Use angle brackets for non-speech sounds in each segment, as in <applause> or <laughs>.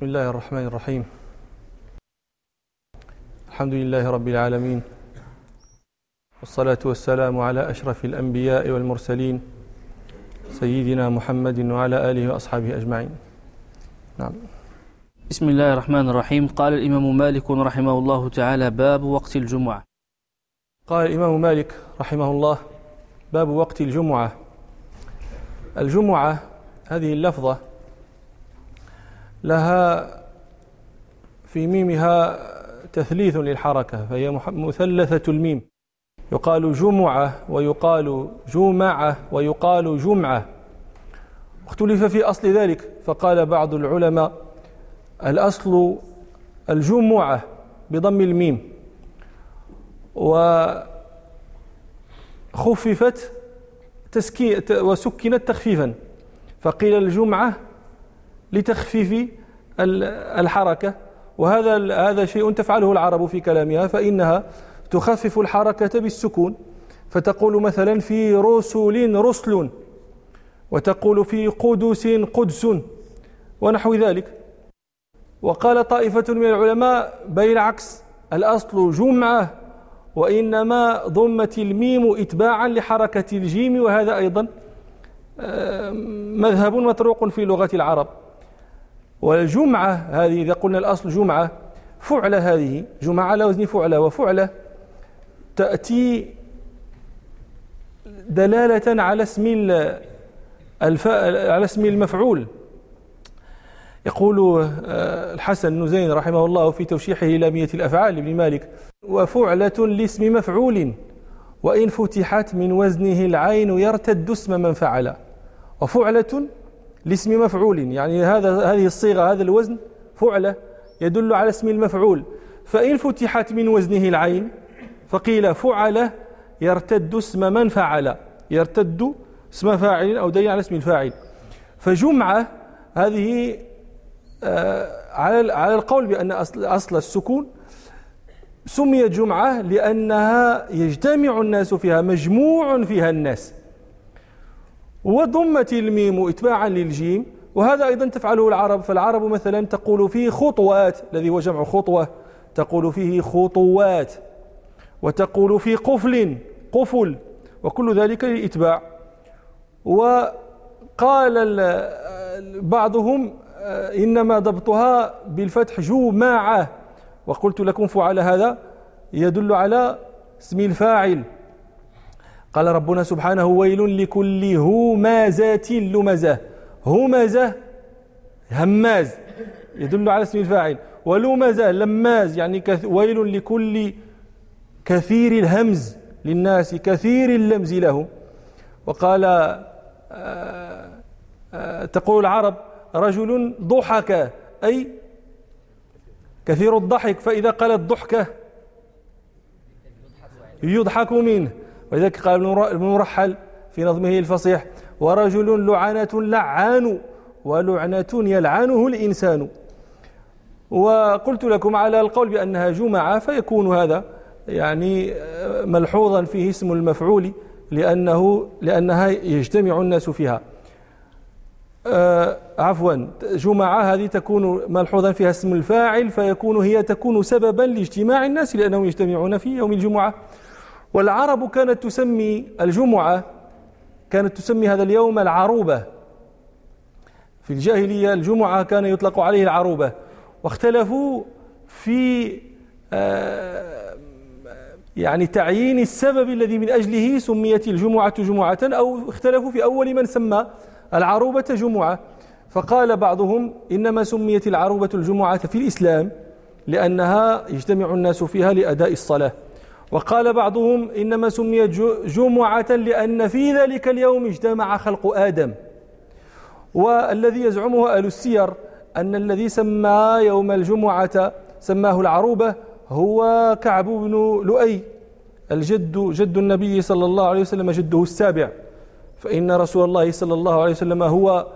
بسم الله الرحمن الرحيم. الحمد لله رب العالمين. والصلاة والسلام على أشرف الأنبياء والمرسلين سيدنا محمد وعلى آله وأصحابه أجمعين. نعم. بسم الله الرحمن الرحيم. قال الإمام مالك رحمه الله تعالى باب وقت الجمعة. قال الإمام مالك رحمه الله باب وقت الجمعة. الجمعة هذه اللفظة لها في ميمها تثليث للحركة فهي مثلثة الميم. يقال جمعة ويقال جمعة ويقال جمعة. اختلف في أصل ذلك فقال بعض العلماء الأصل الجمعة بضم الميم. وخففت تسكي وسكنت تخفيفا. فقيل الجمعة لتخفيف الحركة. وهذا هذا شيء تفعله العرب في كلامها فإنها تخفف الحركة بالسكون. فتقول مثلا في رسل رسل وتقول في قدس قدس ونحو ذلك. وقال طائفة من العلماء بين عكس الأصل جمعة وإنما ضمت الميم إتباعا لحركة الجيم. وهذا أيضا آه، مذهب مطروق في لغة العرب. والجمعة هذه إذا قلنا الأصل جمعة فعلة هذه جمعة على وزن فعلة وفعلة تأتي دلالة على اسم. على اسم المفعول يقول آه، الحسن نزين رحمه الله في توشيحه لامية الأفعال لابن مالك وفعلة لاسم مفعول وإن فتحت من وزنه العين يرتد اسم من فعل وفعلة لاسم مفعول. يعني هذا هذه الصيغة هذا الوزن فعلة يدل على اسم المفعول. فإن فتحت من وزنه العين فقيل فعل يرتد اسم من فعل. يرتد اسم فاعل أو دليل على اسم الفاعل. فجمعة هذه آه، على على القول بأن أصل, أصل السكون سميت جمعة لأنها يجتمع الناس فيها مجموع فيها الناس. وضمت الميم اتباعا للجيم وهذا أيضا تفعله العرب. فالعرب مثلا تقول فيه خطوات الذي هو جمع خطوة تقول فيه خطوات وتقول في قفل قفل وكل ذلك للإتباع. وقال بعضهم إنما ضبطها بالفتح جماعة. وقلت لكم فعل هذا يدل على اسم الفاعل. قال ربنا سبحانه ويل لكل همازات لمزة. همزة هماز يدل على اسم الفاعل. ولمزة لماز يعني ويل لكل كثير الهمز للناس كثير اللمز لهم وقال آه، آه، تقول العرب رجل ضحك. أي كثير الضحك فإذا قالت ضحكة يضحك منه. ولذلك قال ابن مرحل في نظمه الفصيح ورجل لعنة لعان ولعنة يلعنه الإنسان. وقلت لكم على القول بأنها جمعة فيكون هذا يعني ملحوظا فيه اسم المفعول لأنه لأنها يجتمع الناس فيها. آه عفوا جمعة هذه تكون ملحوظا فيها اسم الفاعل فيكون هي تكون سببا لاجتماع الناس لأنهم يجتمعون في يوم الجمعة. والعرب كانت تسمي الجمعة كانت تسمي هذا اليوم العروبة. في الجاهلية الجمعة كان يطلق عليه العروبة. واختلفوا في آه، يعني تعيين السبب الذي من أجله سميت الجمعة جمعة أو اختلفوا في أول من سمى العروبة جمعة. فقال بعضهم إنما سميت العروبة الجمعة في الإسلام لأنها يجتمع الناس فيها لأداء الصلاة. وقال بعضهم إنما سميت جمعة لأن في ذلك اليوم اجتمع خلق آدم. والذي يزعمه أهل السير أن الذي سمى يوم الجمعة سماه العروبة هو كعب بن لؤي الجد جد النبي صلى الله عليه وسلم جده السابع. فإن رسول الله صلى الله عليه وسلم هو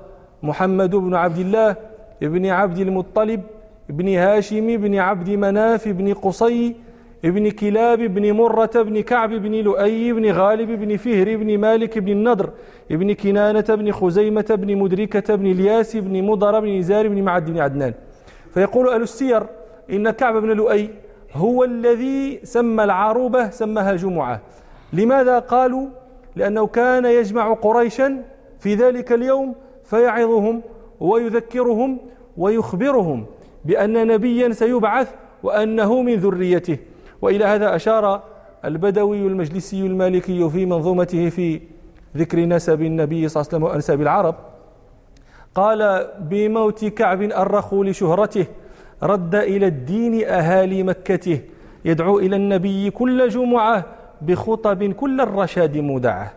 محمد بن عبد الله ابن عبد المطلب ابن هاشم بن عبد مناف بن قصي ابن كلاب بن مرة بن كعب بن لؤي بن غالب بن فهر بن مالك بن النضر ابن كنانة بن خزيمة بن مدركة بن الياس بن مضر بن نزار بن معد بن عدنان. فيقول أهل السير إن كعب بن لؤي هو الذي سمى العروبة سماها جمعة. لماذا قالوا؟ لأنه كان يجمع قريشا في ذلك اليوم فيعظهم ويذكرهم ويخبرهم بأن نبيا سيبعث وأنه من ذريته. وإلى هذا أشار البدوي المجلسي المالكي في منظومته في ذكر نسب النبي صلى الله عليه وسلم وأنساب العرب قال بموت كعب أرخوا لشهرته رد إلى الدين أهالي مكته يدعو إلى النبي كل جمعة بخطب كل الرشاد مودعة.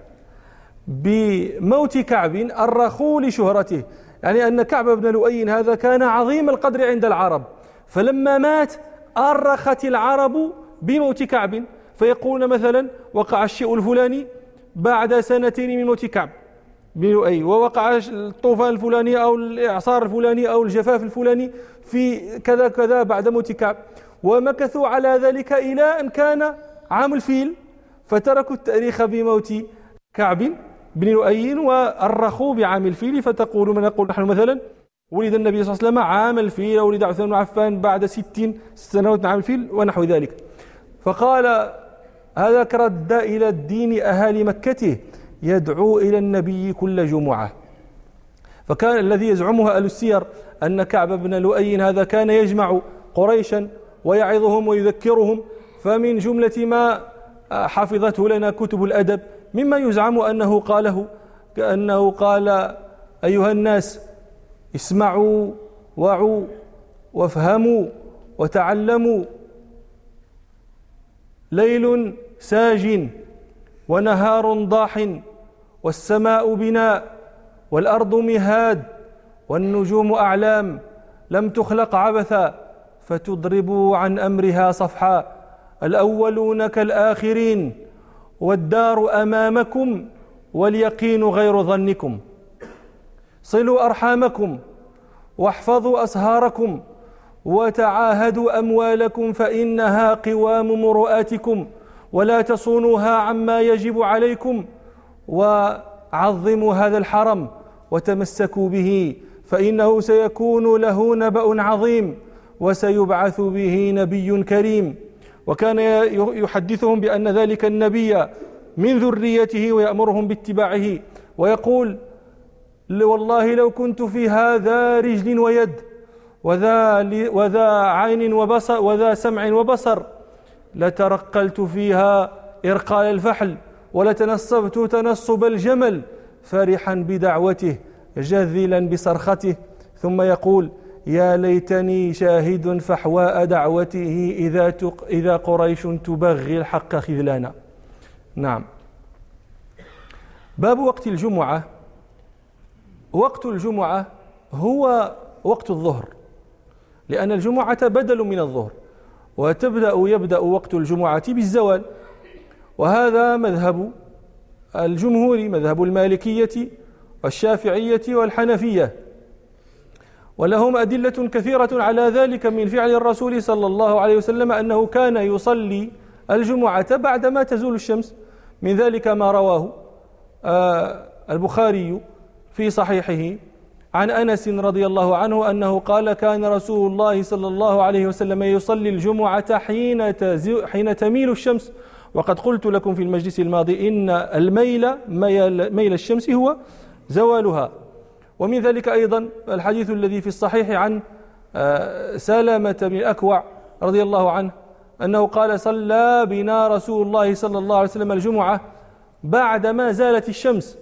بموت كعب أرخوا لشهرته يعني أن كعب بن لؤي هذا كان عظيم القدر عند العرب فلما مات أرخت العرب بموت كعب. فيقولون مثلا وقع الشيء الفلاني بعد سنتين من موت كعب. لؤي ووقع الطوفان الفلاني أو الإعصار الفلاني أو الجفاف الفلاني في كذا كذا بعد موت كعب. ومكثوا على ذلك إلى أن كان عام الفيل فتركوا التأريخ بموت كعب. بن لؤي وأرخوا بعام الفيل فتقول من يقول نحن مثلا ولد النبي صلى الله عليه وسلم عام الفيل ولد عثمان بن عفان بعد ستين سنوات عام الفيل ونحو ذلك. فقال هذا رد إلى الدين أهالي مكته يدعو إلى النبي كل جمعة. فكان الذي يزعمها أهل السير أن كعب بن لؤي هذا كان يجمع قريشا ويعظهم ويذكرهم فمن جملة ما حفظته لنا كتب الأدب مما يزعم أنه قاله كأنه قال أيها الناس اسمعوا وعوا وافهموا وتعلموا ليل ساج ونهار ضاح والسماء بناء والأرض مهاد والنجوم أعلام لم تخلق عبثا فتضربوا عن أمرها صفحا الأولون كالآخرين والدار أمامكم واليقين غير ظنكم صلوا أرحامكم واحفظوا أسهاركم وتعاهدوا أموالكم فإنها قوام مروءاتكم ولا تصونوها عما يجب عليكم وعظموا هذا الحرم وتمسكوا به فإنه سيكون له نبأ عظيم وسيبعث به نبي كريم وكان يحدثهم بأن ذلك النبي من ذريته ويأمرهم باتباعه ويقول والله لو كنت في هذا رجل ويد وذا, وذا عين وبصر وذا سمع وبصر. لترقلت فيها إرقال الفحل ولتنصبت تنصب الجمل. فرحا بدعوته جذلا بصرخته. ثم يقول يا ليتني شاهد فحواء دعوته إذا, تق إذا قريش تبغي الحق خذلانا. نعم. باب وقت الجمعة. وقت الجمعة هو وقت الظهر. لأن الجمعة بدل من الظهر وتبدأ يبدأ وقت الجمعة بالزوال. وهذا مذهب الجمهور مذهب المالكية والشافعية والحنفية. ولهم أدلة كثيرة على ذلك من فعل الرسول صلى الله عليه وسلم أنه كان يصلي الجمعة بعدما تزول الشمس. من ذلك ما رواه آه، البخاري في صحيحه. عن أنس رضي الله عنه أنه قال كان رسول الله صلى الله عليه وسلم يصلي الجمعة حين حين تميل الشمس. وقد قلت لكم في المجلس الماضي إن الميل ميل الشمس هو زوالها. ومن ذلك أيضا الحديث الذي في الصحيح عن آه، سلمه بن الأكوع رضي الله عنه أنه قال صلى بنا رسول الله صلى الله عليه وسلم الجمعة بعدما زالت الشمس.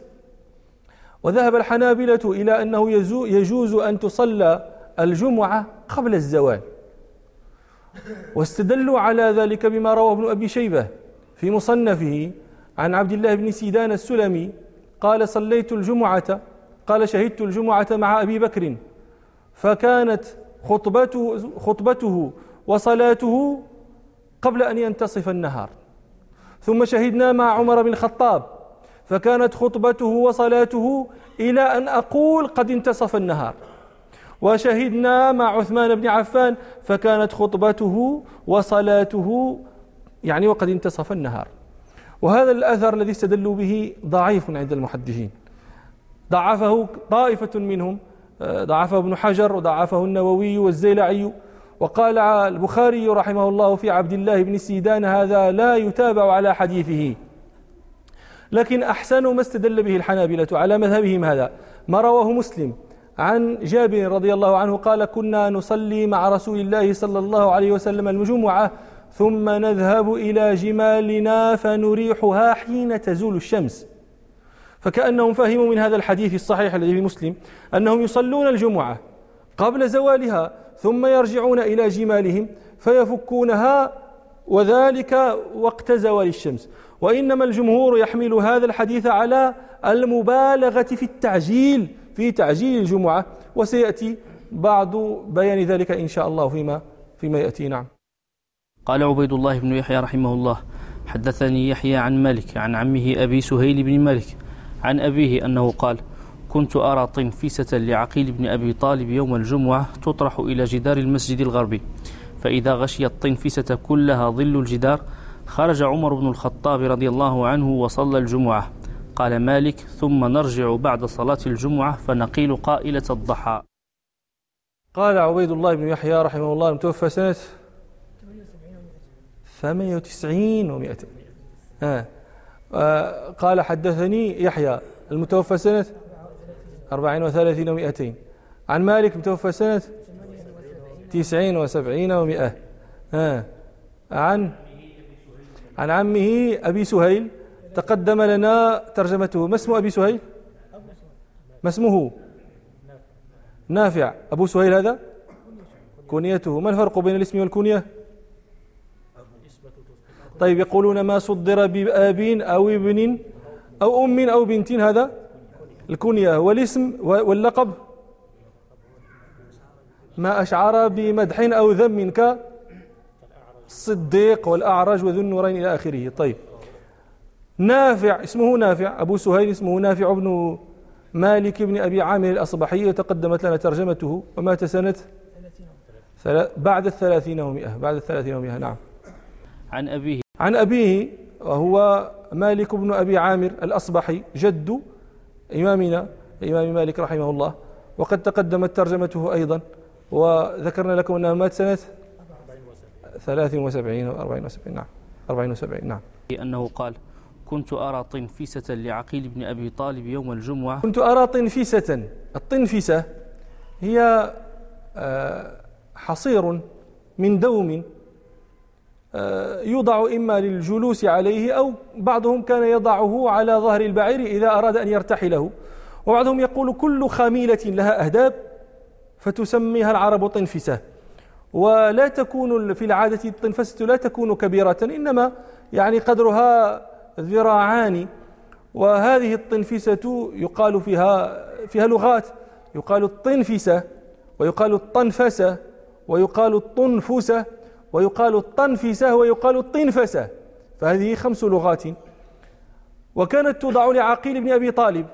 وذهب الحنابلة إلى أنه يجوز أن تصلى الجمعة قبل الزوال. واستدلوا على ذلك بما رواه ابن أبي شيبة في مصنفه عن عبد الله بن سيدان السلمي قال صليت الجمعة قال شهدت الجمعة مع أبي بكر فكانت خطبته, خطبته وصلاته قبل أن ينتصف النهار. ثم شهدنا مع عمر بن الخطاب فكانت خطبته وصلاته إلى أن أقول قد انتصف النهار. وشهدنا مع عثمان بن عفان فكانت خطبته وصلاته يعني وقد انتصف النهار. وهذا الأثر الذي استدلوا به ضعيف عند المحدثين. ضعفه طائفة منهم ضعفه ابن حجر وضعفه النووي والزيلعي. وقال البخاري رحمه الله في عبد الله بن سيدان هذا لا يتابع على حديثه. لكن أحسن ما استدل به الحنابلة على مذهبهم هذا. ما رواه مسلم عن جابر رضي الله عنه قال كنا نصلي مع رسول الله صلى الله عليه وسلم الجمعة ثم نذهب إلى جمالنا فنريحها حين تزول الشمس. فكأنهم فهموا من هذا الحديث الصحيح الذي في مسلم أنهم يصلون الجمعة قبل زوالها ثم يرجعون إلى جمالهم فيفكونها وذلك وقت زوال الشمس وإنما الجمهور يحمل هذا الحديث على المبالغة في التعجيل في تعجيل الجمعة. وسيأتي بعض بيان ذلك إن شاء الله فيما فيما يأتي. نعم. قال عبيد الله بن يحيى رحمه الله حدثني يحيى عن مالك عن عمه أبي سهيل بن مالك عن أبيه أنه قال كنت أرى طنفسة لعقيل بن أبي طالب يوم الجمعة تطرح إلى جدار المسجد الغربي. فإذا غشيت الطنفسة كلها ظل الجدار خرج عمر بن الخطاب رضي الله عنه وصلى الجمعة قال مالك ثم نرجع بعد صلاة الجمعة فنقيل قائلة الضحى قال عبيد الله بن يحيى رحمه الله المتوفى سنة 98 و200 آه. آه. قال حدثني يحيى المتوفى سنة 34 و200 عن مالك متوفى سنة 90 و70 و100 آه. عن عن عمه أبي سهيل. تقدم لنا ترجمته. ما اسم أبي سهيل؟ ما اسمه؟ نافع. أبو سهيل هذا؟ كنيته. ما الفرق بين الاسم والكنية؟ طيب يقولون ما صدر بأب أو ابن أو أم أو بنت هذا؟ الكنية. والاسم واللقب؟ ما أشعر بمدح أو ذم كالصديق والأعرج وذو النورين إلى آخره. طيب. نافع اسمه نافع. أبو سهيل اسمه نافع بن مالك بن أبي عامر الأصبحي وتقدمت لنا ترجمته. ومات سنة بعد الثلاثين ومئة. بعد الثلاثين ومئة. نعم. عن أبيه. عن أبيه وهو مالك بن أبي عامر الأصبحي جد إمامنا الإمام مالك رحمه الله. وقد تقدمت ترجمته أيضا. وذكرنا لكم أنه مات سنة 73 و 74 نعم. 74 نعم. أنه قال كنت أرى طنفسة لعقيل بن أبي طالب يوم الجمعة. كنت أرى طنفسة. الطنفسة هي آه، حصير من دوم آه، يوضع إما للجلوس عليه أو بعضهم كان يضعه على ظهر البعير إذا أراد أن يرتحله. وبعضهم يقول كل خميلة لها أهداب. فتسميها العرب طنفسة. ولا تكون في العادة الطنفسة لا تكون كبيرة إنما يعني قدرها ذراعان. وهذه الطنفسة يقال فيها فيها لغات. يقال الطنفسة ويقال الطنفسة ويقال الطنفسة ويقال الطنفسة ويقال الطنفسة. فهذه خمس لغات. وكانت توضع لعقيل بن أبي طالب.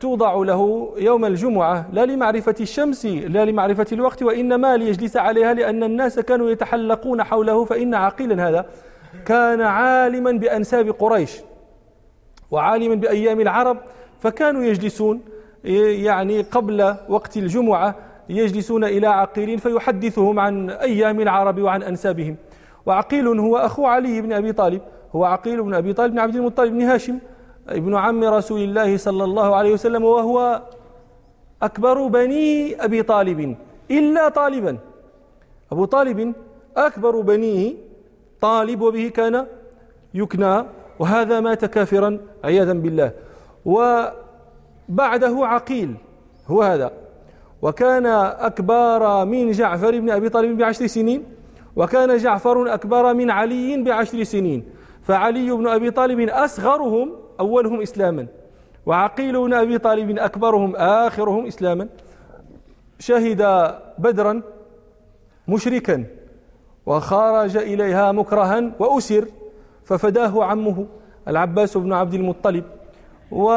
توضع له يوم الجمعة لا لمعرفة الشمس لا لمعرفة الوقت وإنما ليجلس عليها لأن الناس كانوا يتحلقون حوله فإن عقيلا هذا كان عالما بأنساب قريش وعالما بأيام العرب فكانوا يجلسون يعني قبل وقت الجمعة يجلسون إلى عقيل فيحدثهم عن أيام العرب وعن أنسابهم. وعقيل هو أخو علي بن أبي طالب هو عقيل بن أبي طالب بن عبد المطلب بن هاشم ابن عم رسول الله صلى الله عليه وسلم وهو أكبر بني أبي طالب إلا طالبا. أبو طالب أكبر بنيه طالب وبه كان يكنى وهذا مات كافرا عياذا بالله. وبعده عقيل هو هذا. وكان أكبر من جعفر بن أبي طالب بعشر سنين وكان جعفر أكبر من علي بعشر سنين. فعلي بن أبي طالب أصغرهم أولهم إسلاما وعقيل بن أبي طالب أكبرهم آخرهم إسلاما. شهد بدرا مشركا وخرج إليها مكرها وأسر ففداه عمه العباس بن عبد المطلب و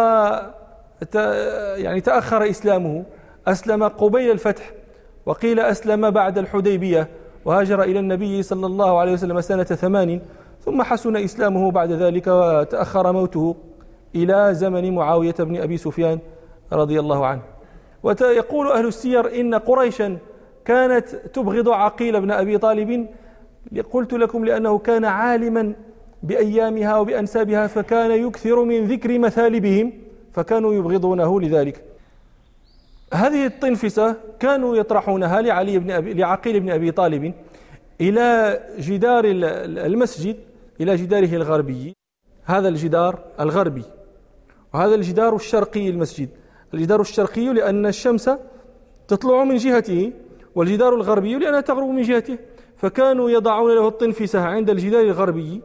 يعني تأخر إسلامه. أسلم قبيل الفتح وقيل أسلم بعد الحديبية وهاجر إلى النبي صلى الله عليه وسلم سنة ثمان ثم حسن إسلامه بعد ذلك وتأخر موته. إلى زمن معاوية بن أبي سفيان رضي الله عنه. ويقول أهل السير إن قريشا كانت تبغض عقيل بن أبي طالب. قلت لكم لأنه كان عالما بأيامها وبأنسابها فكان يكثر من ذكر مثالبهم فكانوا يبغضونه لذلك. هذه الطنفسة كانوا يطرحونها لعلي بن أبي لعقيل بن أبي طالب إلى جدار المسجد إلى جداره الغربي. هذا الجدار الغربي. وهذا الجدار الشرقي المسجد. الجدار الشرقي لأن الشمس تطلع من جهته والجدار الغربي لأنها تغرب من جهته. فكانوا يضعون له الطنفسة عند الجدار الغربي.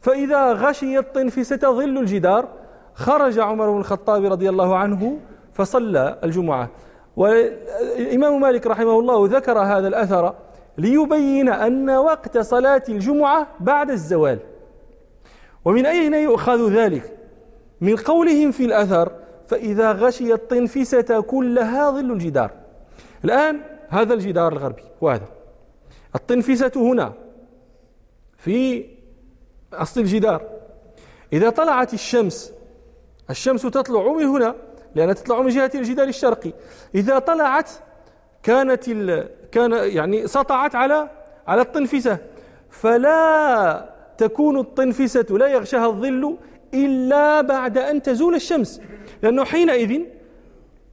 فإذا غشي الطنفسة ظل الجدار خرج عمر بن الخطاب رضي الله عنه فصلى الجمعة. والإمام مالك رحمه الله ذكر هذا الأثر ليبين أن وقت صلاة الجمعة بعد الزوال. ومن أين يؤخذ ذلك؟ من قولهم في الأثر فإذا غشي الطنفسة كلها ظل الجدار. الآن هذا الجدار الغربي وهذا. الطنفسة هنا في أصل الجدار. إذا طلعت الشمس الشمس تطلع من هنا لأنها تطلع من جهة الجدار الشرقي. إذا طلعت كانت. كان يعني سطعت على على الطنفسة. فلا تكون الطنفسة لا يغشاها الظل إلا بعد أن تزول الشمس. لأنه حينئذ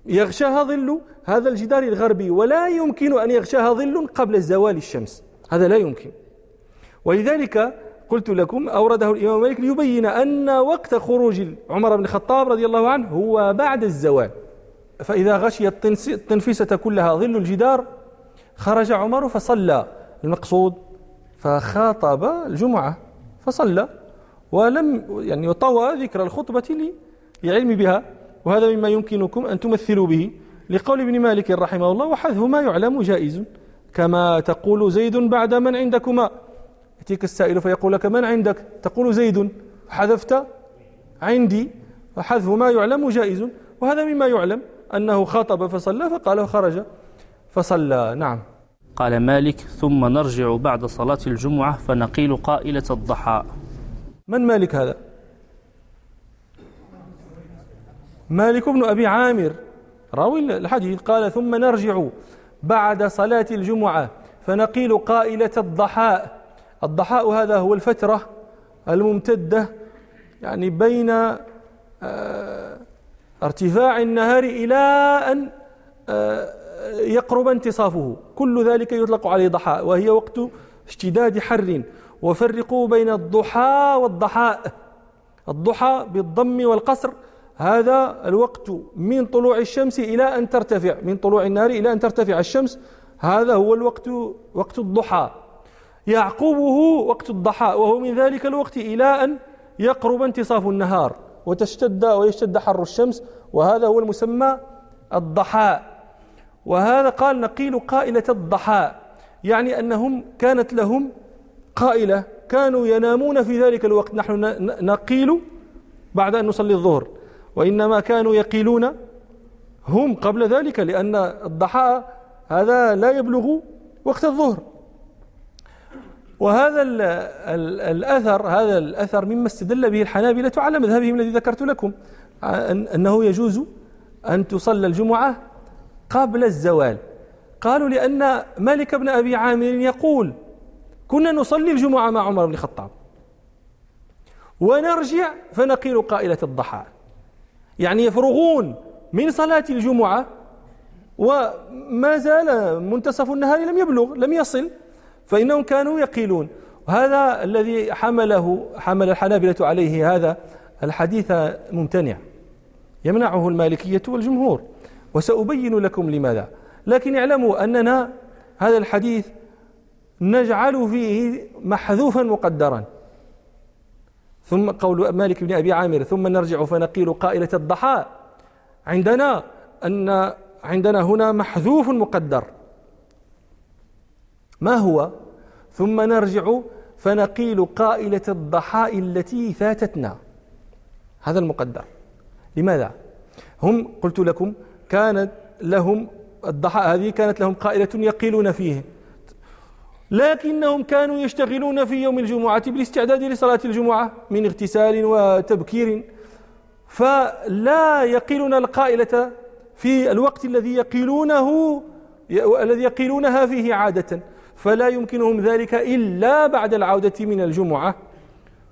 يغشاها ظل هذا الجدار الغربي ولا يمكن أن يغشاها ظل قبل زوال الشمس. هذا لا يمكن. ولذلك قلت لكم أورده الإمام مالك ليبين أن وقت خروج عمر بن الخطاب رضي الله عنه هو بعد الزوال. فإذا غشي التنفيسة كلها ظل الجدار خرج عمر فصلى. المقصود فخاطب الجمعة فصلى. ولم يعني طوى ذكر الخطبة للعلم بها وهذا مما يمكنكم أن تمثلوا به لقول ابن مالك رحمه الله وحذف ما يعلم جائز. كما تقول زيد بعد من عندكما. يأتيك السائل فيقول لك من عندك؟ تقول زيد. حذفت عندي. وحذف ما يعلم جائز. وهذا مما يعلم أنه خاطب فصلى فقال خرج فصلى. نعم. قال مالك ثم نرجع بعد صلاة الجمعة فنقيل قائلة الضحى. من مالك هذا؟ مالك بن أبي عامر. راوي الحديث قال ثم نرجع بعد صلاة الجمعة فنقيل قائلة الضحاء. الضحاء هذا هو الفترة الممتدة يعني بين آه، ارتفاع النهار إلى أن آه، يقرب انتصافه. كل ذلك يطلق عليه ضحاء وهي وقت اشتداد حر. وفرقوا بين الضحى والضحاء. الضحى بالضم والقصر. هذا الوقت من طلوع الشمس إلى أن ترتفع من طلوع النهار إلى أن ترتفع الشمس. هذا هو الوقت وقت الضحى. يعقبه وقت الضحى وهو من ذلك الوقت إلى أن يقرب انتصاف النهار وتشتد ويشتد حر الشمس. وهذا هو المسمى الضحاء وهذا قال نقيل قائلة الضحاء يعني أنهم كانت لهم قائلة كانوا ينامون في ذلك الوقت. نحن نقيل بعد أن نصلي الظهر وإنما كانوا يقيلون هم قبل ذلك لأن الضحاء هذا لا يبلغ وقت الظهر. وهذا ال ال الأثر هذا الأثر مما استدل به الحنابلة على مذهبهم الذي ذكرت لكم أنه يجوز أن تصلى الجمعة قبل الزوال. قالوا لأن مالك بن أبي عامر يقول كنا نصلي الجمعة مع عمر بن الخطاب. ونرجع فنقيل قائلة الضحى. يعني يفرغون من صلاة الجمعة وما زال منتصف النهار لم يبلغ لم يصل فإنهم كانوا يقيلون. وهذا الذي حمله حمل الحنابلة عليه هذا الحديث ممتنع. يمنعه المالكية والجمهور. وسأبين لكم لماذا. لكن اعلموا أننا هذا الحديث نجعل فيه محذوفا مقدرا. ثم قول مالك بن أبي عامر ثم نرجع فنقيل قائلة الضحى. عندنا أن عندنا هنا محذوف مقدر. ما هو؟ ثم نرجع فنقيل قائلة الضحاء التي فاتتنا. هذا المقدر. لماذا؟ هم قلت لكم كانت لهم الضحاء هذه كانت لهم قائلة يقيلون فيه. لكنهم كانوا يشتغلون في يوم الجمعة بالاستعداد لصلاة الجمعة من اغتسال وتبكير. فلا يقيلون القائلة في الوقت الذي يقيلونه الذي يقيلونها فيه عادة. فلا يمكنهم ذلك إلا بعد العودة من الجمعة.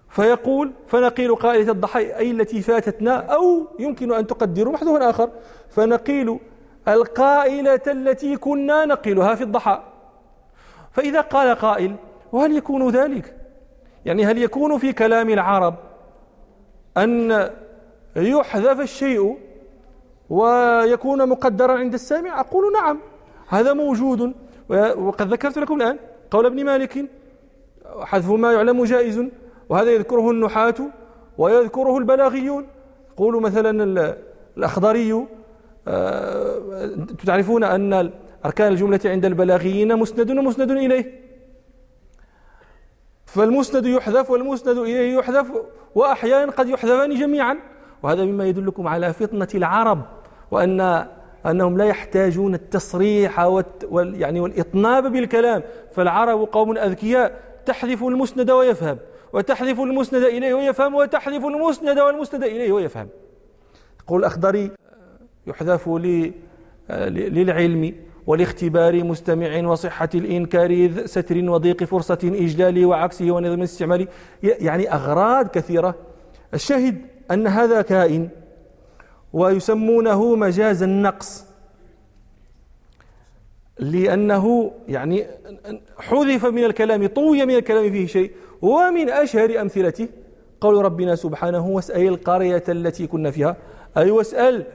فيقول فنقيل قائلة الضحى أي التي فاتتنا أو يمكن أن تقدروا محذوف آخر. فنقيل القائلة التي كنا نقيلها في الضحى فإذا قال قائل وهل يكون ذلك؟ يعني هل يكون في كلام العرب أن يحذف الشيء ويكون مقدرا عند السامع؟ أقول نعم هذا موجود. وقد ذكرت لكم الآن قول ابن مالك حذف ما يعلم جائز وهذا يذكره النحاة ويذكره البلاغيون. يقول مثلا الأخضري آه، تعرفون أن أركان الجملة عند البلاغيين مسند ومسند إليه. فالمسند يحذف والمسند إليه يحذف وأحيانا قد يحذفان جميعا. وهذا مما يدلكم على فطنة العرب وأن أنهم لا يحتاجون التصريح وال يعني والإطناب بالكلام. فالعرب قوم أذكياء تحذف المسند ويفهم وتحذف المسند إليه ويفهم وتحذف المسند والمسند إليه ويفهم. يقول الأخضري يحذف للعلم. والاختبار مستمع وصحة الإنكار ستر وضيق فرصة إجلال وعكسه ونظم الاستعمال. يعني أغراض كثيرة. الشاهد أن هذا كائن ويسمونه مجاز النقص لأنه يعني حذف من الكلام طوي من الكلام فيه شيء. ومن أشهر أمثلته قول ربنا سبحانه واسأل القرية التي كنا فيها. أي واسأل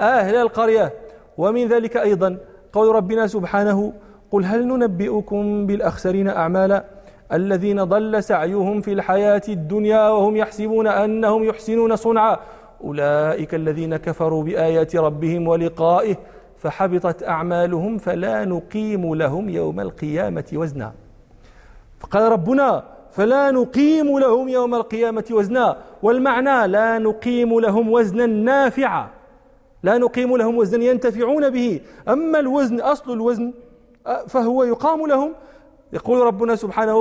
أهل القرية. ومن ذلك أيضا قول ربنا سبحانه قل هل ننبئكم بالأخسرين أعمالا الذين ضل سعيهم في الحياة الدنيا وهم يحسبون أنهم يحسنون صنعا أولئك الذين كفروا بآيات ربهم ولقائه فحبطت أعمالهم فلا نقيم لهم يوم القيامة وزنا فقال ربنا فلا نقيم لهم يوم القيامة وزنا والمعنى لا نقيم لهم وزنا نافعا لا نقيم لهم وزنا ينتفعون به. أما الوزن أصل الوزن فهو يقام لهم. يقول ربنا سبحانه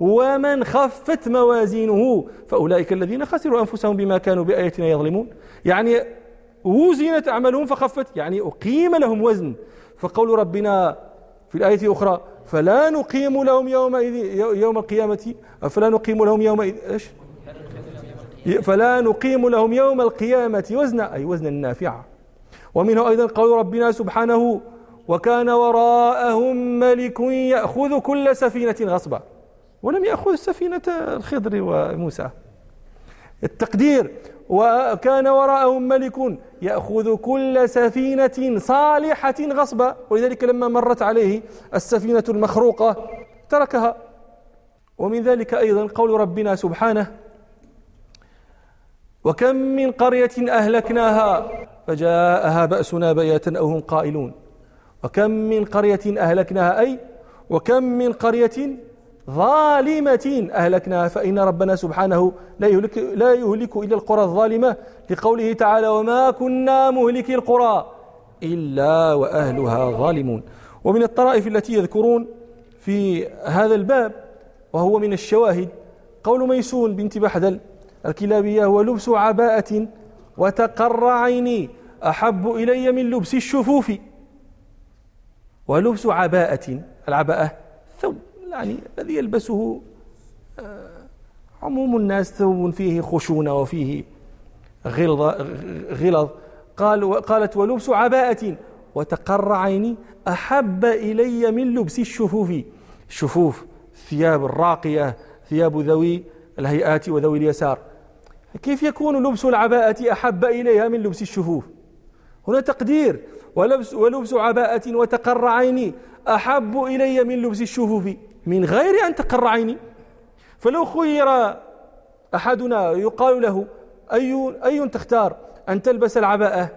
ومن خفت موازينه فأولئك الذين خسروا أنفسهم بما كانوا بآياتنا يظلمون. يعني وزنت أعمالهم فخفت يعني أقيم لهم وزن. فقول ربنا في الآية الأخرى فلا نقيم لهم يومئذ يوم القيامة فلا نقيم لهم يومئذ إيش؟ فلا نقيم لهم يوم القيامة وزنا أي وزنا نافعا ومنه أيضا قول ربنا سبحانه وكان وراءهم ملك يأخذ كل سفينة غصبا. ولم يأخذ سفينة الخضر وموسى. التقدير وكان وراءهم ملك يأخذ كل سفينة صالحة غصبا. ولذلك لما مرت عليه السفينة المخروقة تركها. ومن ذلك أيضا قول ربنا سبحانه وكم من قرية أهلكناها. فجاءها بأسنا بياتا أو هم قائلون. وكم من قرية أهلكناها؟ أي وكم من قرية ظالمة أهلكناها. فإن ربنا سبحانه لا يهلك, لا يهلك إلا القرى الظالمة لقوله تعالى وما كنا مهلك القرى إلا وأهلها ظالمون. ومن الطرائف التي يذكرون في هذا الباب وهو من الشواهد قول ميسون بنت بحدل الكلابية هو لبس عباءة وتقر عيني أحب إلي من لبس الشفوف. ولبس عباءة العباءة ثوب يعني الذي يلبسه آه، عموم الناس ثوب فيه خشونة وفيه غلظ غلظ. قال قالت ولبس عباءة. وتقر عيني أحب إلي من لبس الشفوف. الشفوف ثياب الراقية ثياب ذوي الهيئات وذوي اليسار. كيف يكون لبس العباءة أحب إليها من لبس الشفوف؟ هنا تقدير. ولبس, ولبس عباءة وتقر عيني أحب إلي من لبس الشفوف. من غير أن تقر عيني. فلو خير أحدنا يقال له أي, أي تختار أن تلبس العباءة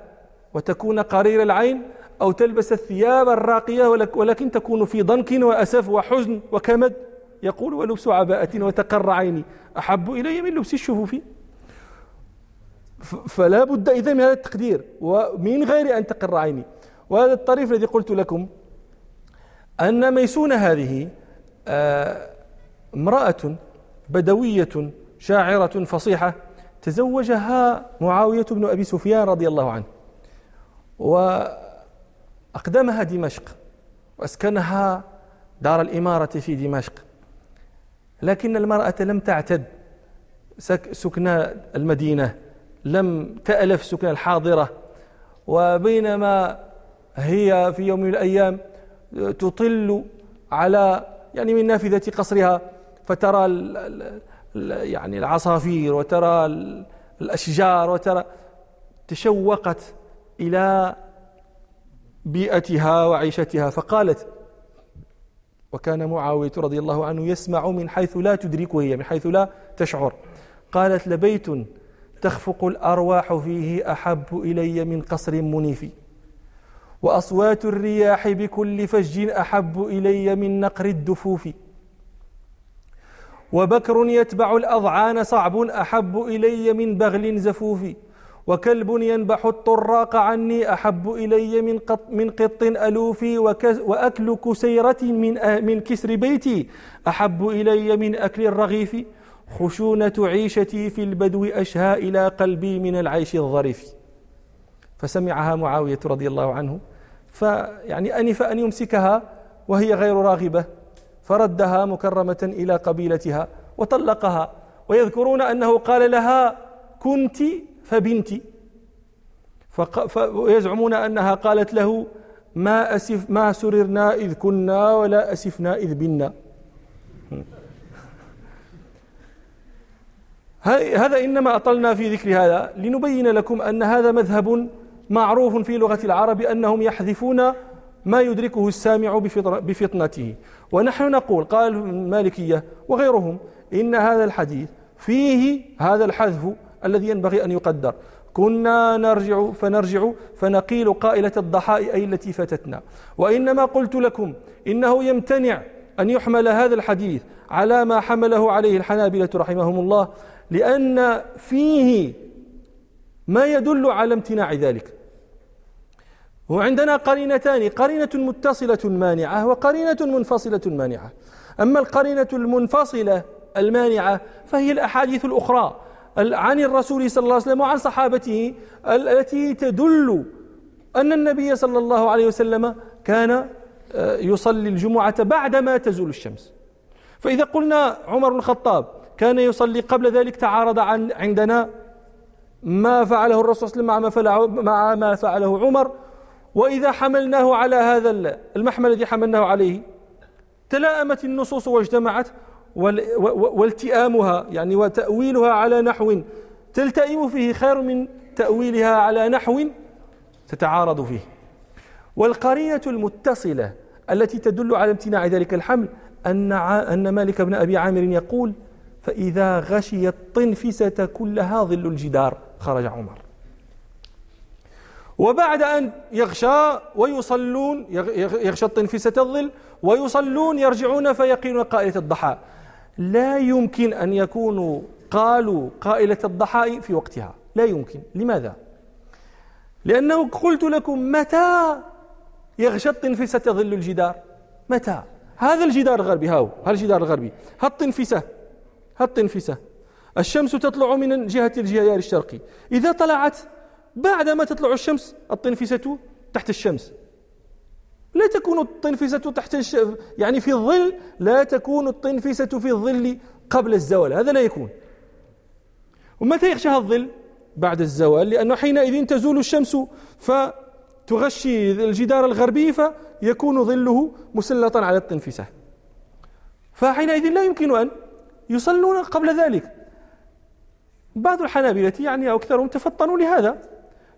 وتكون قرير العين أو تلبس الثياب الراقية ولكن تكون في ضنك وأسف وحزن وكمد؟ يقول ولبس عباءة وتقر عيني أحب إلي من لبس الشفوف. فلا بد إذا من هذا التقدير ومن غير أن تقر عيني. وهذا الطريف الذي قلت لكم أن ميسونة هذه آه، امرأة بدوية شاعرة فصيحة تزوجها معاوية بن أبي سفيان رضي الله عنه وأقدمها دمشق وأسكنها دار الإمارة في دمشق. لكن المرأة لم تعتد سكن المدينة. لم تألف سكن الحاضرة وبينما هي في يوم من الأيام تطل على يعني من نافذة قصرها فترى يعني العصافير وترى الأشجار وترى تشوقت إلى بيئتها وعيشتها فقالت وكان معاوية رضي الله عنه يسمع من حيث لا تدركه هي من حيث لا تشعر. قالت لبيت تخفق الأرواح فيه أحب إلي من قصر منيف. وأصوات الرياح بكل فج أحب إلي من نقر الدفوف. وبكر يتبع الأضعان صعب أحب إلي من بغل زفوف. وكلب ينبح الطراق عني أحب إلي من قط, من قط ألوفي وأكل كسيرة من, من كسر بيتي أحب إلي من أكل الرغيف. خشونة عيشتي في البدو أشهى إلى قلبي من العيش الظريف. فسمعها معاوية رضي الله عنه فيعني أنف أن يمسكها وهي غير راغبة فردها مكرمة إلى قبيلتها وطلقها ويذكرون أنه قال لها كنت فبنتي ويزعمون أنها قالت له ما أسف ما سررنا إذ كنا ولا أسفنا إذ بنا هذا إنما أطلنا في ذكر هذا لنبين لكم أن هذا مذهب معروف في لغة العرب أنهم يحذفون ما يدركه السامع بفطنته. ونحن نقول قال المالكية وغيرهم إن هذا الحديث فيه هذا الحذف الذي ينبغي أن يقدر. كنا نرجع فنرجع فنقيل قائلة الضحاء أي التي فاتتنا. وإنما قلت لكم إنه يمتنع أن يحمل هذا الحديث على ما حمله عليه الحنابلة رحمهم الله لأن فيه ما يدل على امتناع ذلك. وعندنا قرينتان قرينة متصلة مانعة وقرينة منفصلة مانعة. أما القرينة المنفصلة المانعة فهي الأحاديث الأخرى عن الرسول صلى الله عليه وسلم وعن صحابته التي تدل أن النبي صلى الله عليه وسلم كان آه، يصلي الجمعة بعدما تزول الشمس. فإذا قلنا عمر الخطاب كان يصلي قبل ذلك تعارض عن عندنا ما فعله الرسول صلى الله عليه وسلم مع ما فعله عمر وإذا حملناه على هذا المحمل الذي حملناه عليه تلائمت النصوص واجتمعت والتئامها يعني وتأويلها على نحو. تلتئم فيه خير من تأويلها على نحو تتعارض فيه. والقرينة المتصلة التي تدل على امتناع ذلك الحمل أن أن مالك بن أبي عامر يقول فإذا غشي الطنفسة كلها ظل الجدار. خرج عمر. وبعد أن يغشى ويصلون يغشى الطنفسة الظل ويصلون يرجعون فيقين قائلة الضحى. لا يمكن أن يكونوا قالوا قائلة الضحى في وقتها. لا يمكن. لماذا؟ لأنه قلت لكم متى يغشى الطنفسة ظل الجدار؟ متى؟ هذا الجدار الغربي هاو هذا الجدار الغربي. هالطنفسة هالطنفسة. الشمس تطلع من جهة الجيار الشرقي. إذا طلعت بعدما تطلع الشمس الطنفسة تحت الشمس. لا تكون الطنفسة تحت الش... يعني في الظل لا تكون الطنفسة في الظل قبل الزوال. هذا لا يكون. ومتى يغشاها الظل؟ بعد الزوال لأنه حينئذ تزول الشمس فتغشي الجدار الغربي فيكون ظله مسلطا على الطنفسة فحينئذ لا يمكن أن يصلون قبل ذلك. بعض الحنابلة يعني أو أكثرهم تفطنوا لهذا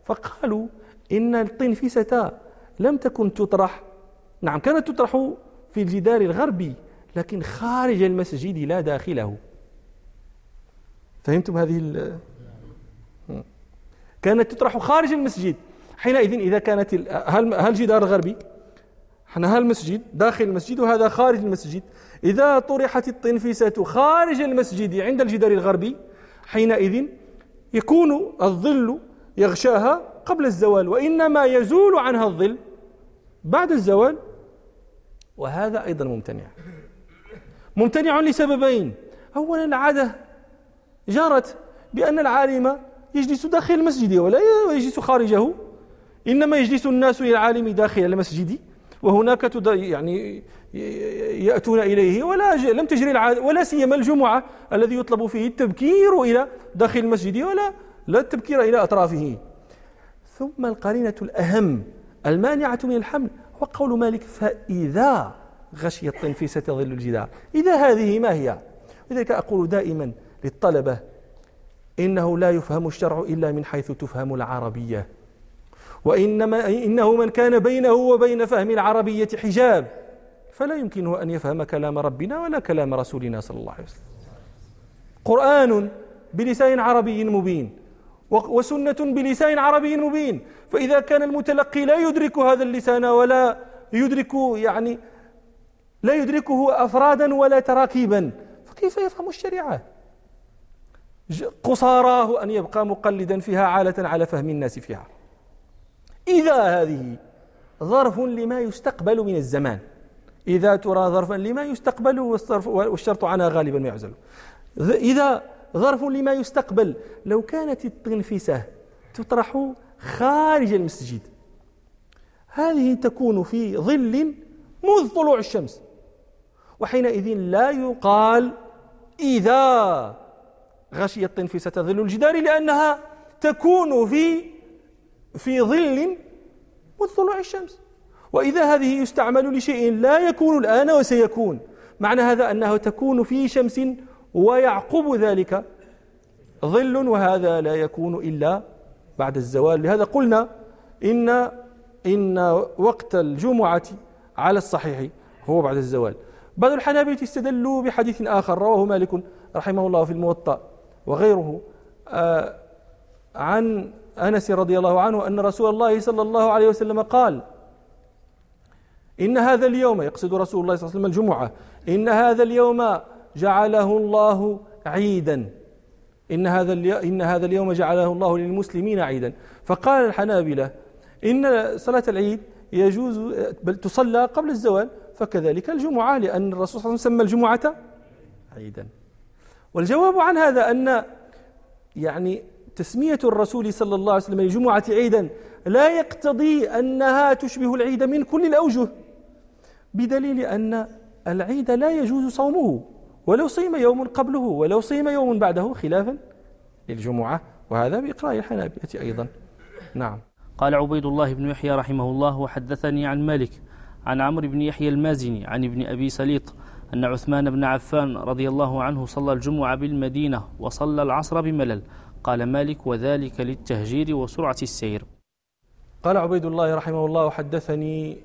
فقالوا إن الطنفسة لم تكن تطرح. نعم كانت تطرح في الجدار الغربي لكن خارج المسجد لا داخله. فهمتم هذه كانت تطرح خارج المسجد. حينئذ إذا كانت هل هل الجدار الغربي إحنا المسجد داخل المسجد وهذا خارج المسجد. إذا طرحت الطنفسة خارج المسجد عند الجدار الغربي حينئذ يكون الظل يغشاها قبل الزوال وإنما يزول عنها الظل بعد الزوال. وهذا أيضا ممتنع. ممتنع لسببين. أولا العادة جرت بأن العالم يجلس داخل المسجد ولا يجلس خارجه. إنما يجلس الناس إلى العالم داخل المسجد وهناك يعني يأتون إليه ولا لم تجري العادة ولا سيما الجمعة الذي يطلب فيه التبكير إلى داخل المسجد ولا لا التبكير إلى أطرافه. ثم القرينة الأهم المانعة من الحمل هو قول مالك فإذا غشي الطنفسة ظل الجدار. إذا هذه ما هي؟ لذلك أقول دائما للطلبة إنه لا يفهم الشرع إلا من حيث تفهم العربية. وإنما إنه من كان بينه وبين فهم العربية حجاب فلا يمكنه أن يفهم كلام ربنا ولا كلام رسولنا صلى الله عليه وسلم. قرآن بلسان عربي مبين وسنة بلسان عربي مبين فإذا كان المتلقي لا يدرك هذا اللسان ولا يدرك يعني لا يدركه أفرادا ولا تراكيبا فكيف يفهم الشريعة؟ قصاراه أن يبقى مقلدا فيها عالة على فهم الناس فيها. إذا هذه ظرف لما يستقبل من الزمان. إذا ترى ظرفا لما يستقبل والشرط عنها غالبا ما يعزل. إذا ظرف لما يستقبل لو كانت التنفسة تطرح خارج المسجد هذه تكون في ظل منذ طلوع الشمس. وحينئذ لا يقال إذا غشي التنفسة ظل الجدار لأنها تكون في في ظل منذ طلوع الشمس. وإذا هذه يستعمل لشيء لا يكون الآن وسيكون معنى هذا أنه تكون في شمس ويعقب ذلك ظل وهذا لا يكون إلا بعد الزوال. لهذا قلنا إن إن وقت الجمعة على الصحيح هو بعد الزوال. بعض الحنابلة استدلوا بحديث آخر رواه مالك رحمه الله في الموطأ وغيره آه، عن أنس رضي الله عنه أن رسول الله صلى الله عليه وسلم قال إن هذا اليوم يقصد رسول الله صلى الله عليه وسلم الجمعة إن هذا اليوم جعله الله عيدا. إن هذا إن هذا اليوم جعله الله للمسلمين عيدا. فقال الحنابلة إن صلاة العيد يجوز بل تصلى قبل الزوال فكذلك الجمعة لأن الرسول صلى الله عليه وسلم سمى الجمعة عيدا. والجواب عن هذا أن يعني تسمية الرسول صلى الله عليه وسلم للجمعة عيدا لا يقتضي أنها تشبه العيد من كل الأوجه بدليل أن العيد لا يجوز صومه ولو صيم يوم قبله ولو صيم يوم بعده خلافا للجمعة وهذا بإقراء الحنابلة أيضا. نعم. قال عبيد الله بن يحيى رحمه الله وحدثني عن مالك عن عمرو بن يحيى المازني عن ابن أبي سليط أن عثمان بن عفان رضي الله عنه صلى الجمعة بالمدينة وصلى العصر بملل قال مالك وذلك للتهجير وسرعة السير. قال عبيد الله رحمه الله حدثني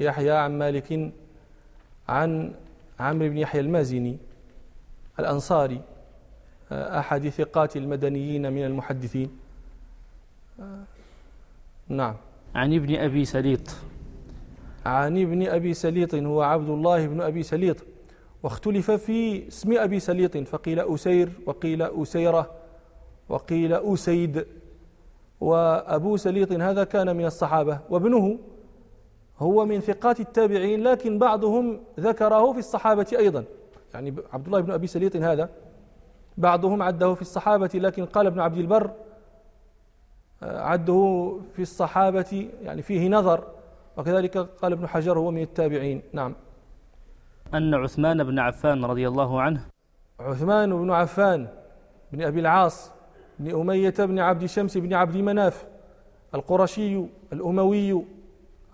يحيى عن مالك عن عمرو بن يحيى المازني الأنصاري أحد ثقات المدنيين من المحدثين. نعم. عن ابن أبي سليط. عن ابن أبي سليط هو عبد الله بن أبي سليط واختلف في اسم أبي سليط فقيل أسير وقيل أسيرة. وقيل أسيد وأبو سليط هذا كان من الصحابة وابنه هو من ثقات التابعين لكن بعضهم ذكره في الصحابة أيضا. يعني عبد الله بن أبي سليط هذا بعضهم عده في الصحابة لكن قال ابن عبد البر آه، عده في الصحابة يعني فيه نظر. وكذلك قال ابن حجر هو من التابعين. نعم. أن عثمان بن عفان رضي الله عنه عثمان بن عفان بن أبي العاص بن أمية بن عبد شمس بن عبد مناف القرشي الأموي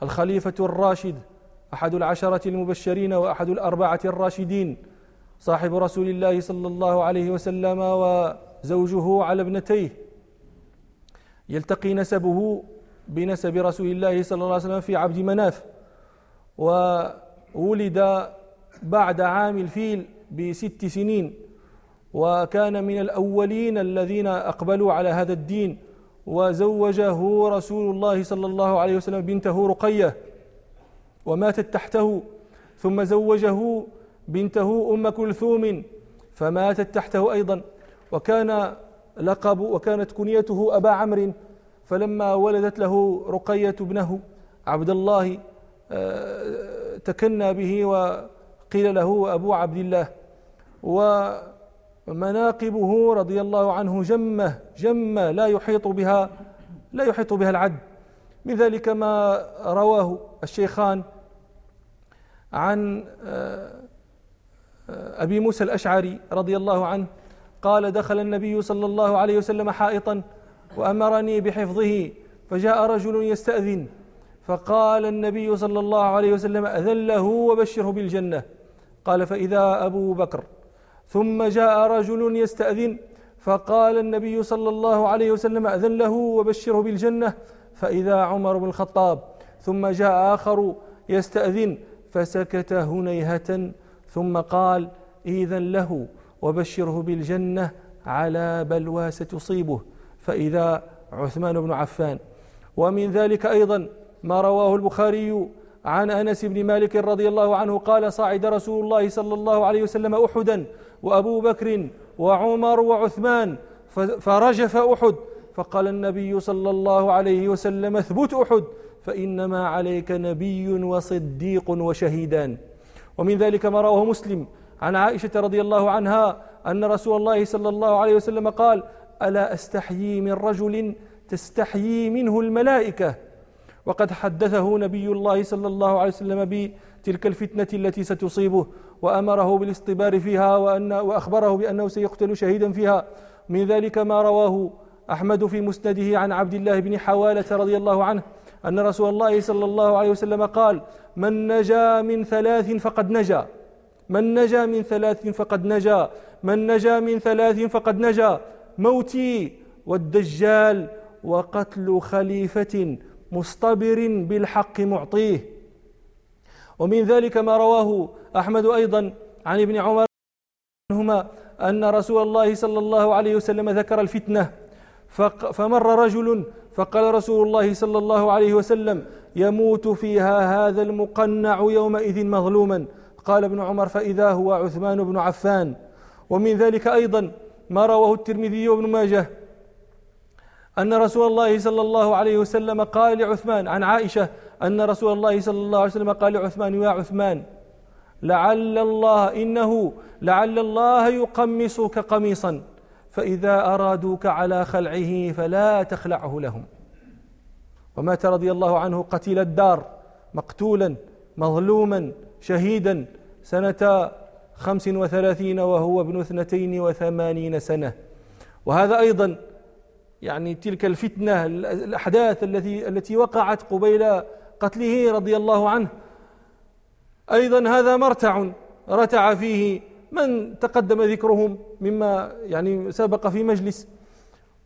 الخليفة الراشد أحد العشرة المبشرين وأحد الأربعة الراشدين صاحب رسول الله صلى الله عليه وسلم وزوجه على ابنتيه. يلتقي نسبه بنسب رسول الله صلى الله عليه وسلم في عبد مناف وولد بعد عام الفيل بست سنين. وكان من الأولين الذين أقبلوا على هذا الدين وزوجه رسول الله صلى الله عليه وسلم بنته رقية وماتت تحته ثم زوجه بنته أم كلثوم فماتت تحته أيضا. وكان لقب وكانت كنيته أبا عمرو فلما ولدت له رقية ابنه عبد الله آه، تكنى به وقيل له أبو عبد الله. ومناقبه رضي الله عنه جمة جمة لا يحيط بها لا يحيط بها العد من ذلك ما رواه الشيخان عن أبي موسى الأشعري رضي الله عنه قال دخل النبي صلى الله عليه وسلم حائطا وأمرني بحفظه فجاء رجل يستأذن فقال النبي صلى الله عليه وسلم أذن له وبشره بالجنة. قال فإذا أبو بكر ثم جاء رجل يستأذن فقال النبي صلى الله عليه وسلم أذن له وبشره بالجنة فإذا عمر بن الخطاب. ثم جاء آخر يستأذن فسكت هنيهة ثم قال إذن له وبشره بالجنة على بلوى ستصيبه فإذا عثمان بن عفان. ومن ذلك أيضا ما رواه البخاري عن أنس بن مالك رضي الله عنه قال صعد رسول الله صلى الله عليه وسلم احدا وأبو بكر وعمر وعثمان فرجف أحد. فقال النبي صلى الله عليه وسلم اثبت أحد فإنما عليك نبي وصديق وشهيدان. ومن ذلك ما رواه مسلم عن عائشة رضي الله عنها أن رسول الله صلى الله عليه وسلم قال ألا أستحيي من رجل تستحيي منه الملائكة؟ وقد حدثه نبي الله صلى الله عليه وسلم بتلك الفتنة التي ستصيبه. وأمره بالاصطبار فيها وأن وأخبره بأنه سيقتل شهيدا فيها. من ذلك ما رواه أحمد في مسنده عن عبد الله بن حوالة رضي الله عنه أن رسول الله صلى الله عليه وسلم قال من نجا من ثلاث فقد نجا. من نجا من ثلاث فقد نجا. من نجا من ثلاث فقد نجا. موتي والدجال وقتل خليفة مصطبر بالحق معطيه. ومن ذلك ما رواه أحمد أيضا عن ابن عمر عنهما أن رسول الله صلى الله عليه وسلم ذكر الفتنة. فمر رجل فقال رسول الله صلى الله عليه وسلم يموت فيها هذا المقنع يومئذ مظلوما. قال ابن عمر فإذا هو عثمان بن عفان. ومن ذلك أيضا ما رواه الترمذي وابن ماجه أن رسول الله صلى الله عليه وسلم قال لعثمان عن عائشة أن رسول الله صلى الله عليه وسلم قال لعثمان يا عثمان لعل الله إنه لعل الله يقمصك قميصا فإذا أرادوك على خلعه فلا تخلعه لهم. ومات رضي الله عنه قتيل الدار مقتولا مظلوما شهيدا سنة خمس وثلاثين وهو ابن اثنتين وثمانين سنة. وهذا أيضا يعني تلك الفتنة الأحداث التي التي وقعت قبيل قتله رضي الله عنه. أيضا هذا مرتع رتع فيه من تقدم ذكرهم مما يعني سبق في مجلس.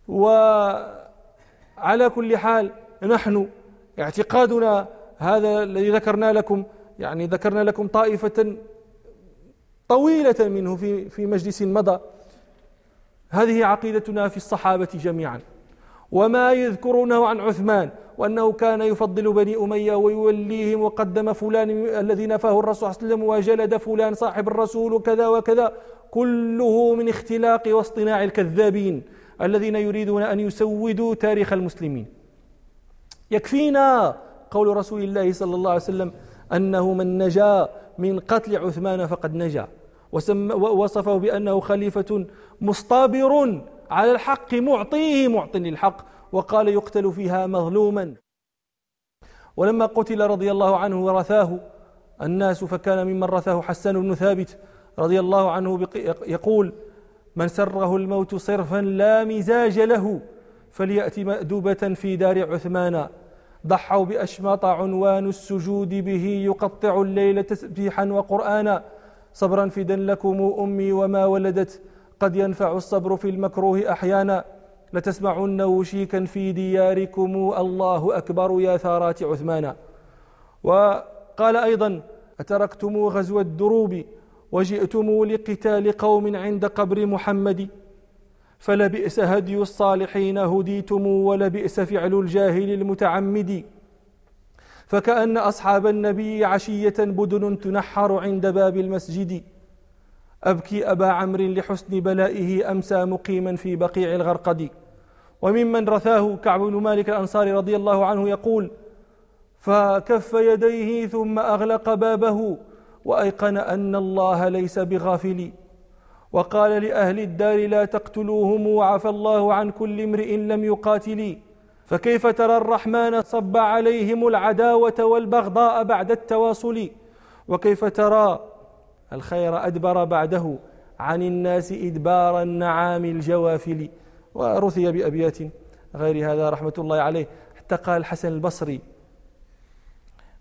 وعلى كل حال نحن اعتقادنا هذا الذي ذكرنا لكم يعني ذكرنا لكم طائفة طويلة منه في في مجلس مضى. هذه عقيدتنا في الصحابة جميعا. وما يذكرونه عن عثمان وأنه كان يفضل بني أمية ويوليهم وقدم فلان الذي نفاه الرسول صلى الله عليه وسلم وجلد فلان صاحب الرسول وكذا وكذا. كله من اختلاق واصطناع الكذابين الذين يريدون أن يسودوا تاريخ المسلمين. يكفينا قول رسول الله صلى الله عليه وسلم أنه من نجا من قتل عثمان فقد نجا. وصفه بأنه خليفة مصطابر على الحق معطيه معط للحق. وقال يقتل فيها مظلوما. ولما قتل رضي الله عنه ورثاه الناس فكان ممن رثاه حسان بن ثابت رضي الله عنه يقول من سره الموت صرفا لا مزاج له فليأت مأدوبة في دار عثمان. ضحوا بأشماط عنوان السجود به يقطع الليل تسبيحا وقرآنا. صبرا فدا لكم أمي وما ولدت قد ينفع الصبر في المكروه أحيانا. لتسمعن وشيكا في دياركم. الله أكبر يا ثارات عثمان. وقال أيضا أتركتم غزو الدروب وجئتم لقتال قوم عند قبر محمد. فلبئس هدي الصالحين هديتم ولبئس فعل الجاهل المتعمد. فكأن أصحاب النبي عشية بدن تنحر عند باب المسجد. أبكي أبا عمرو لحسن بلائه أمسى مقيما في بقيع الغرقد. وممن رثاه كعب بن مالك الأنصاري رضي الله عنه يقول فكف يديه ثم أغلق بابه وأيقن أن الله ليس بغافل. وقال لأهل الدار لا تقتلوهم وعفى الله عن كل امرئ لم يقاتل. فكيف ترى الرحمن صب عليهم العداوة والبغضاء بعد التواصل؟ وكيف ترى الخير أدبر بعده عن الناس إدبار النعام الجوافل ورثي بأبيات غير هذا رحمة الله عليه. حتى قال الحسن البصري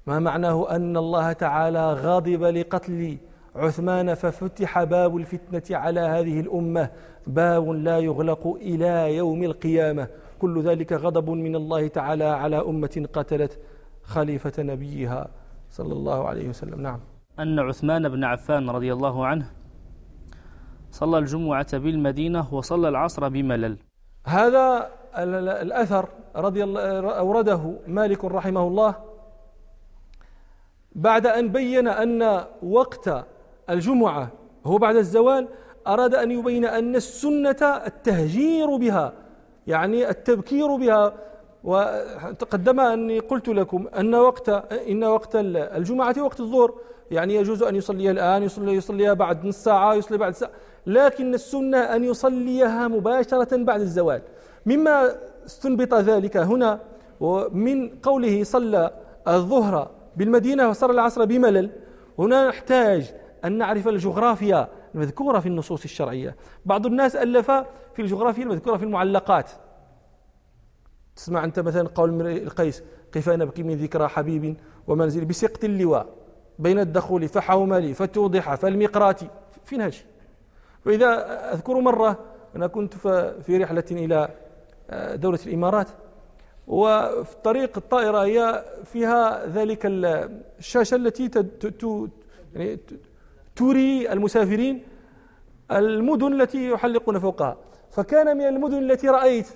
ما معناه أن الله تعالى غاضب لقتل عثمان ففتح باب الفتنة على هذه الأمة؟ باب لا يغلق إلى يوم القيامة. كل ذلك غضب من الله تعالى على أمة قتلت خليفة نبيها صلى الله عليه وسلم. نعم. أن عثمان بن عفان رضي الله عنه صلى الجمعة بالمدينة وصلى العصر بملل. هذا الأثر رضي الله أورده مالك رحمه الله بعد أن بين أن وقت الجمعة هو بعد الزوال أراد أن يبين أن السنة التهجير بها يعني التبكير بها. وتقدم أني قلت لكم أن وقت إن وقت الجمعة وقت الظهر يعني يجوز أن يصلي الآن يصلي يصليها بعد نص ساعة يصلي بعد ساعة. لكن السنة أن يصليها مباشرة بعد الزوال. مما استنبط ذلك هنا ومن قوله صلى الظهر بالمدينة وصلى العصر بملل هنا نحتاج أن نعرف الجغرافيا المذكورة في النصوص الشرعية. بعض الناس ألف في الجغرافيا المذكورة في المعلقات. تسمع أنت مثلا قول القيس كيف نبكي من ذكرى حبيب ومنزل بسقط اللواء. بين الدخول فحوملي فتوضح فالمقرات في نهج وإذا أذكر مرة أنا كنت في رحلة إلى آه، دولة الإمارات وفي طريق الطائرة هي فيها ذلك الشاشة التي يعني تري المسافرين المدن التي يحلقون فوقها. فكان من المدن التي رأيت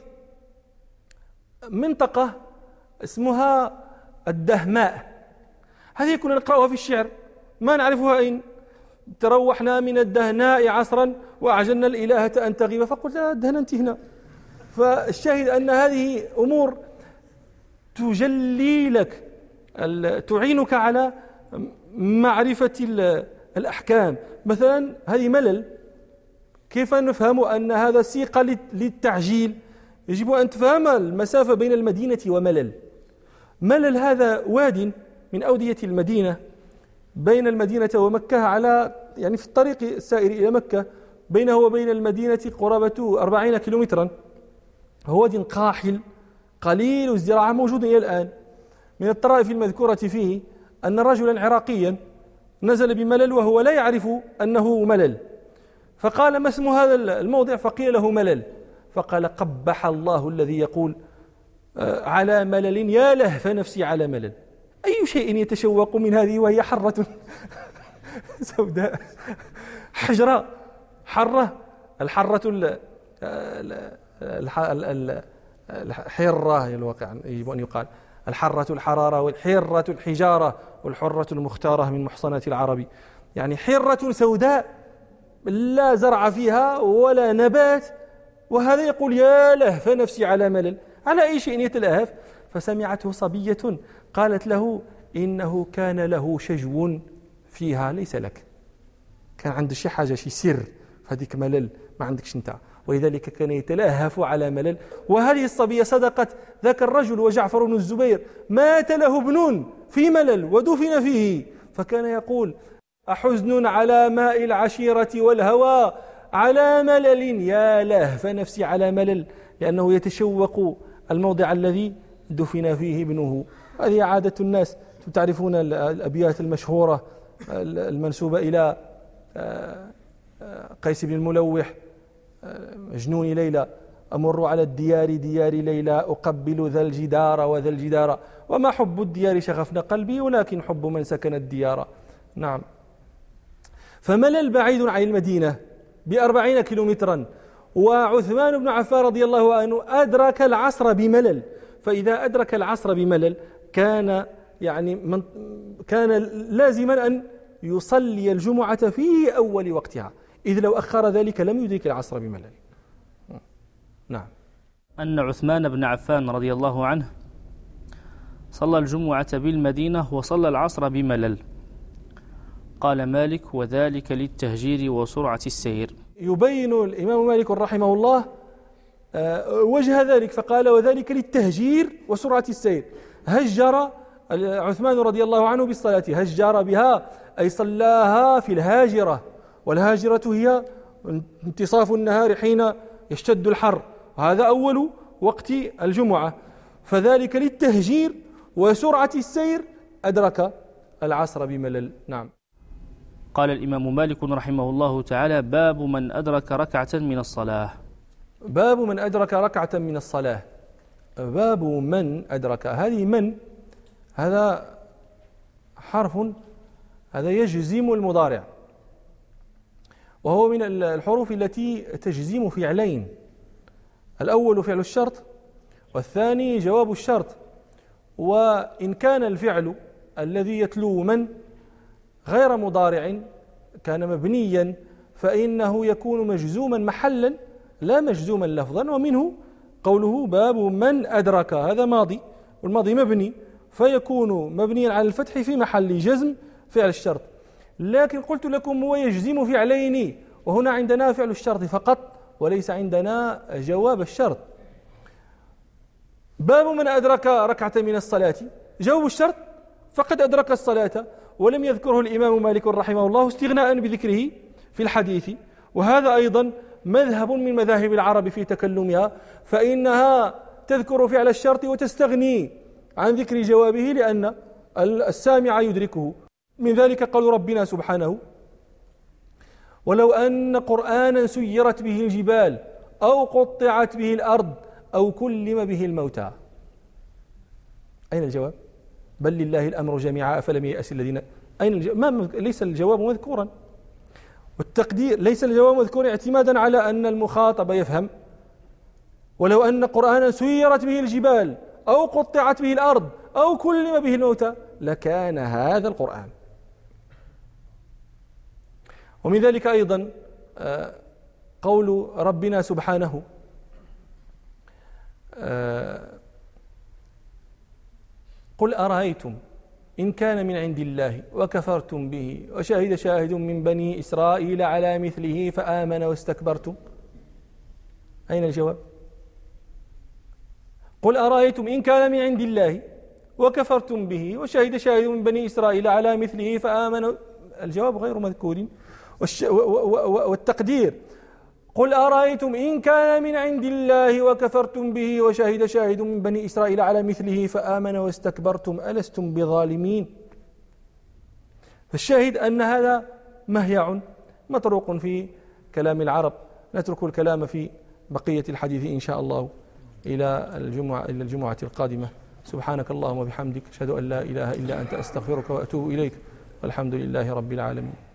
منطقة اسمها الدهماء. هذه كنا نقرأها في الشعر. ما نعرفها أين تروحنا من الدهناء عصرا وأعجلنا الإلهة أن تغيب. فقلت الدهنة أنت هنا. فالشاهد أن هذه أمور تجلي لك تعينك على معرفة الأحكام. مثلا هذه ملل. كيف نفهم أن هذا سيق للتعجيل؟ يجب أن تفهم المسافة بين المدينة وملل. ملل هذا واد من أودية المدينة بين المدينة ومكة على يعني في الطريق السائر إلى مكة بينه وبين المدينة قرابة أربعين كيلومترا. هو واد قاحل قليل الزراعة موجود إلى الآن. من الطرائف المذكورة فيه أن رجلا عراقيا نزل بملل وهو لا يعرف أنه ملل. فقال ما اسم هذا الموضع فقيل له ملل. فقال قبح الله الذي يقول آه، على ملل يا لهف نفسي على ملل. أي شيء يتشوق من هذه وهي حرة. <laughs> سوداء. حجرة. حرة. الحرة الحرة الواقع يجب أن يقال. الحرة الحرارة والحرة الحجارة والحرة المختارة من محصنات العرب. يعني حرة سوداء لا زرع فيها ولا نبات. وهذا يقول يا لهف نفسي على ملل. على أي شيء يتلهف؟ فسمعته صبية قالت له إنه كان له شجو فيها ليس لك. كان عنده شي حاجة شي سر فهذيك ملل ما عندكش أنت. ولذلك كان يتلهف على ملل. وهذه الصبية صدقت ذاك الرجل وجعفر بن الزبير. مات له ابن في ملل ودفن فيه. فكان يقول أحزن على ماء العشيرة والهوى؟ على ملل يا لهف نفسي على ملل. لأنه يتشوق الموضع الذي دفن فيه ابنه. هذه عادة الناس تعرفون الأبيات المشهورة المنسوبة إلى آه، آه، قيس بن الملوح مجنون ليلى أمر على الديار ديار ليلى أقبل ذا الجدار وذا الجدار. وما حب الديار شغفنا قلبي ولكن حب من سكن الديار. نعم. فملل بعيد عن المدينة بأربعين كيلومترا وعثمان بن عفان رضي الله عنه أدرك العصر بملل. فإذا أدرك العصر بملل كان يعني من كان لازما أن يصلي الجمعة في أول وقتها. إذ لو أخر ذلك لم يدرك العصر بملل نعم. أن عثمان بن عفان رضي الله عنه صلى الجمعة بالمدينة وصلى العصر بملل قال مالك وذلك للتهجير وسرعة السير يبين الإمام مالك رحمه الله آه، وجه ذلك فقال وذلك للتهجير وسرعة السير هجر عثمان رضي الله عنه بالصلاة. هجر بها أي صلاها في الهاجرة. والهاجرة هي انتصاف النهار حين يشتد الحر. هذا أول وقت الجمعة. فذلك للتهجير وسرعة السير. أدرك العصر بملل. نعم. قال الإمام مالك رحمه الله تعالى باب من أدرك ركعة من الصلاة. باب من أدرك ركعة من الصلاة. باب من أدرك. هذه من؟ هذا حرف هذا يجزم المضارع. وهو من الحروف التي تجزم فعلين. الأول فعل الشرط والثاني جواب الشرط. وإن كان الفعل الذي يتلو من غير مضارع كان مبنيا فإنه يكون مجزوما محلا لا مجزوما لفظا. ومنه قوله باب من أدرك. هذا ماضي والماضي مبني فيكون مبنيا على الفتح في محل جزم فعل الشرط. لكن قلت لكم هو يجزم فعلين وهنا عندنا فعل الشرط فقط وليس عندنا جواب الشرط. باب من أدرك ركعة من الصلاة. جواب الشرط فقد أدرك الصلاة ولم يذكره الإمام مالك رحمه الله استغناء بذكره في الحديث. وهذا أيضا مذهب من مذاهب العرب في تكلمها فإنها تذكر فعل الشرط وتستغني عن ذكر جوابه لأن السامع يدركه من ذلك قول ربنا سبحانه ولو أن قرآنا سيرت به الجبال أو قطعت به الأرض أو كلم به الموتى أين الجواب؟ بل لله الأمر جميعا أفلم يأس الذين أين الجواب؟ ما ليس الجواب مذكورا والتقدير ليس الجواب مذكورا اعتمادا على أن المخاطب يفهم ولو أن قرآنا سيرت به الجبال أو قطعت به الأرض أو كلم به الموتى لكان هذا القرآن. ومن ذلك أيضا آه، قول ربنا سبحانه آه، قل أرأيتم إن كان من عند الله وكفرتم به وشهد شاهد من بني إسرائيل على مثله فآمن واستكبرتم. أين الجواب؟ قل أرأيتم إن كان من عند الله وكفرتم به وشهد شاهد من بني إسرائيل على مثله فآمن. الجواب غير مذكور. والتقدير قل أرأيتم إن كان من عند الله وكفرتم به وشهد شاهد من بني إسرائيل على مثله فآمن واستكبرتم ألستم بظالمين؟ فالشاهد أن هذا مهيع مطروق في كلام العرب. نترك الكلام في بقية الحديث إن شاء الله إلى الجمعة إلى الجمعة القادمة. سبحانك اللهم وبحمدك أشهد أن لا إله إلا أنت أستغفرك وأتوب إليك. والحمد لله رب العالمين.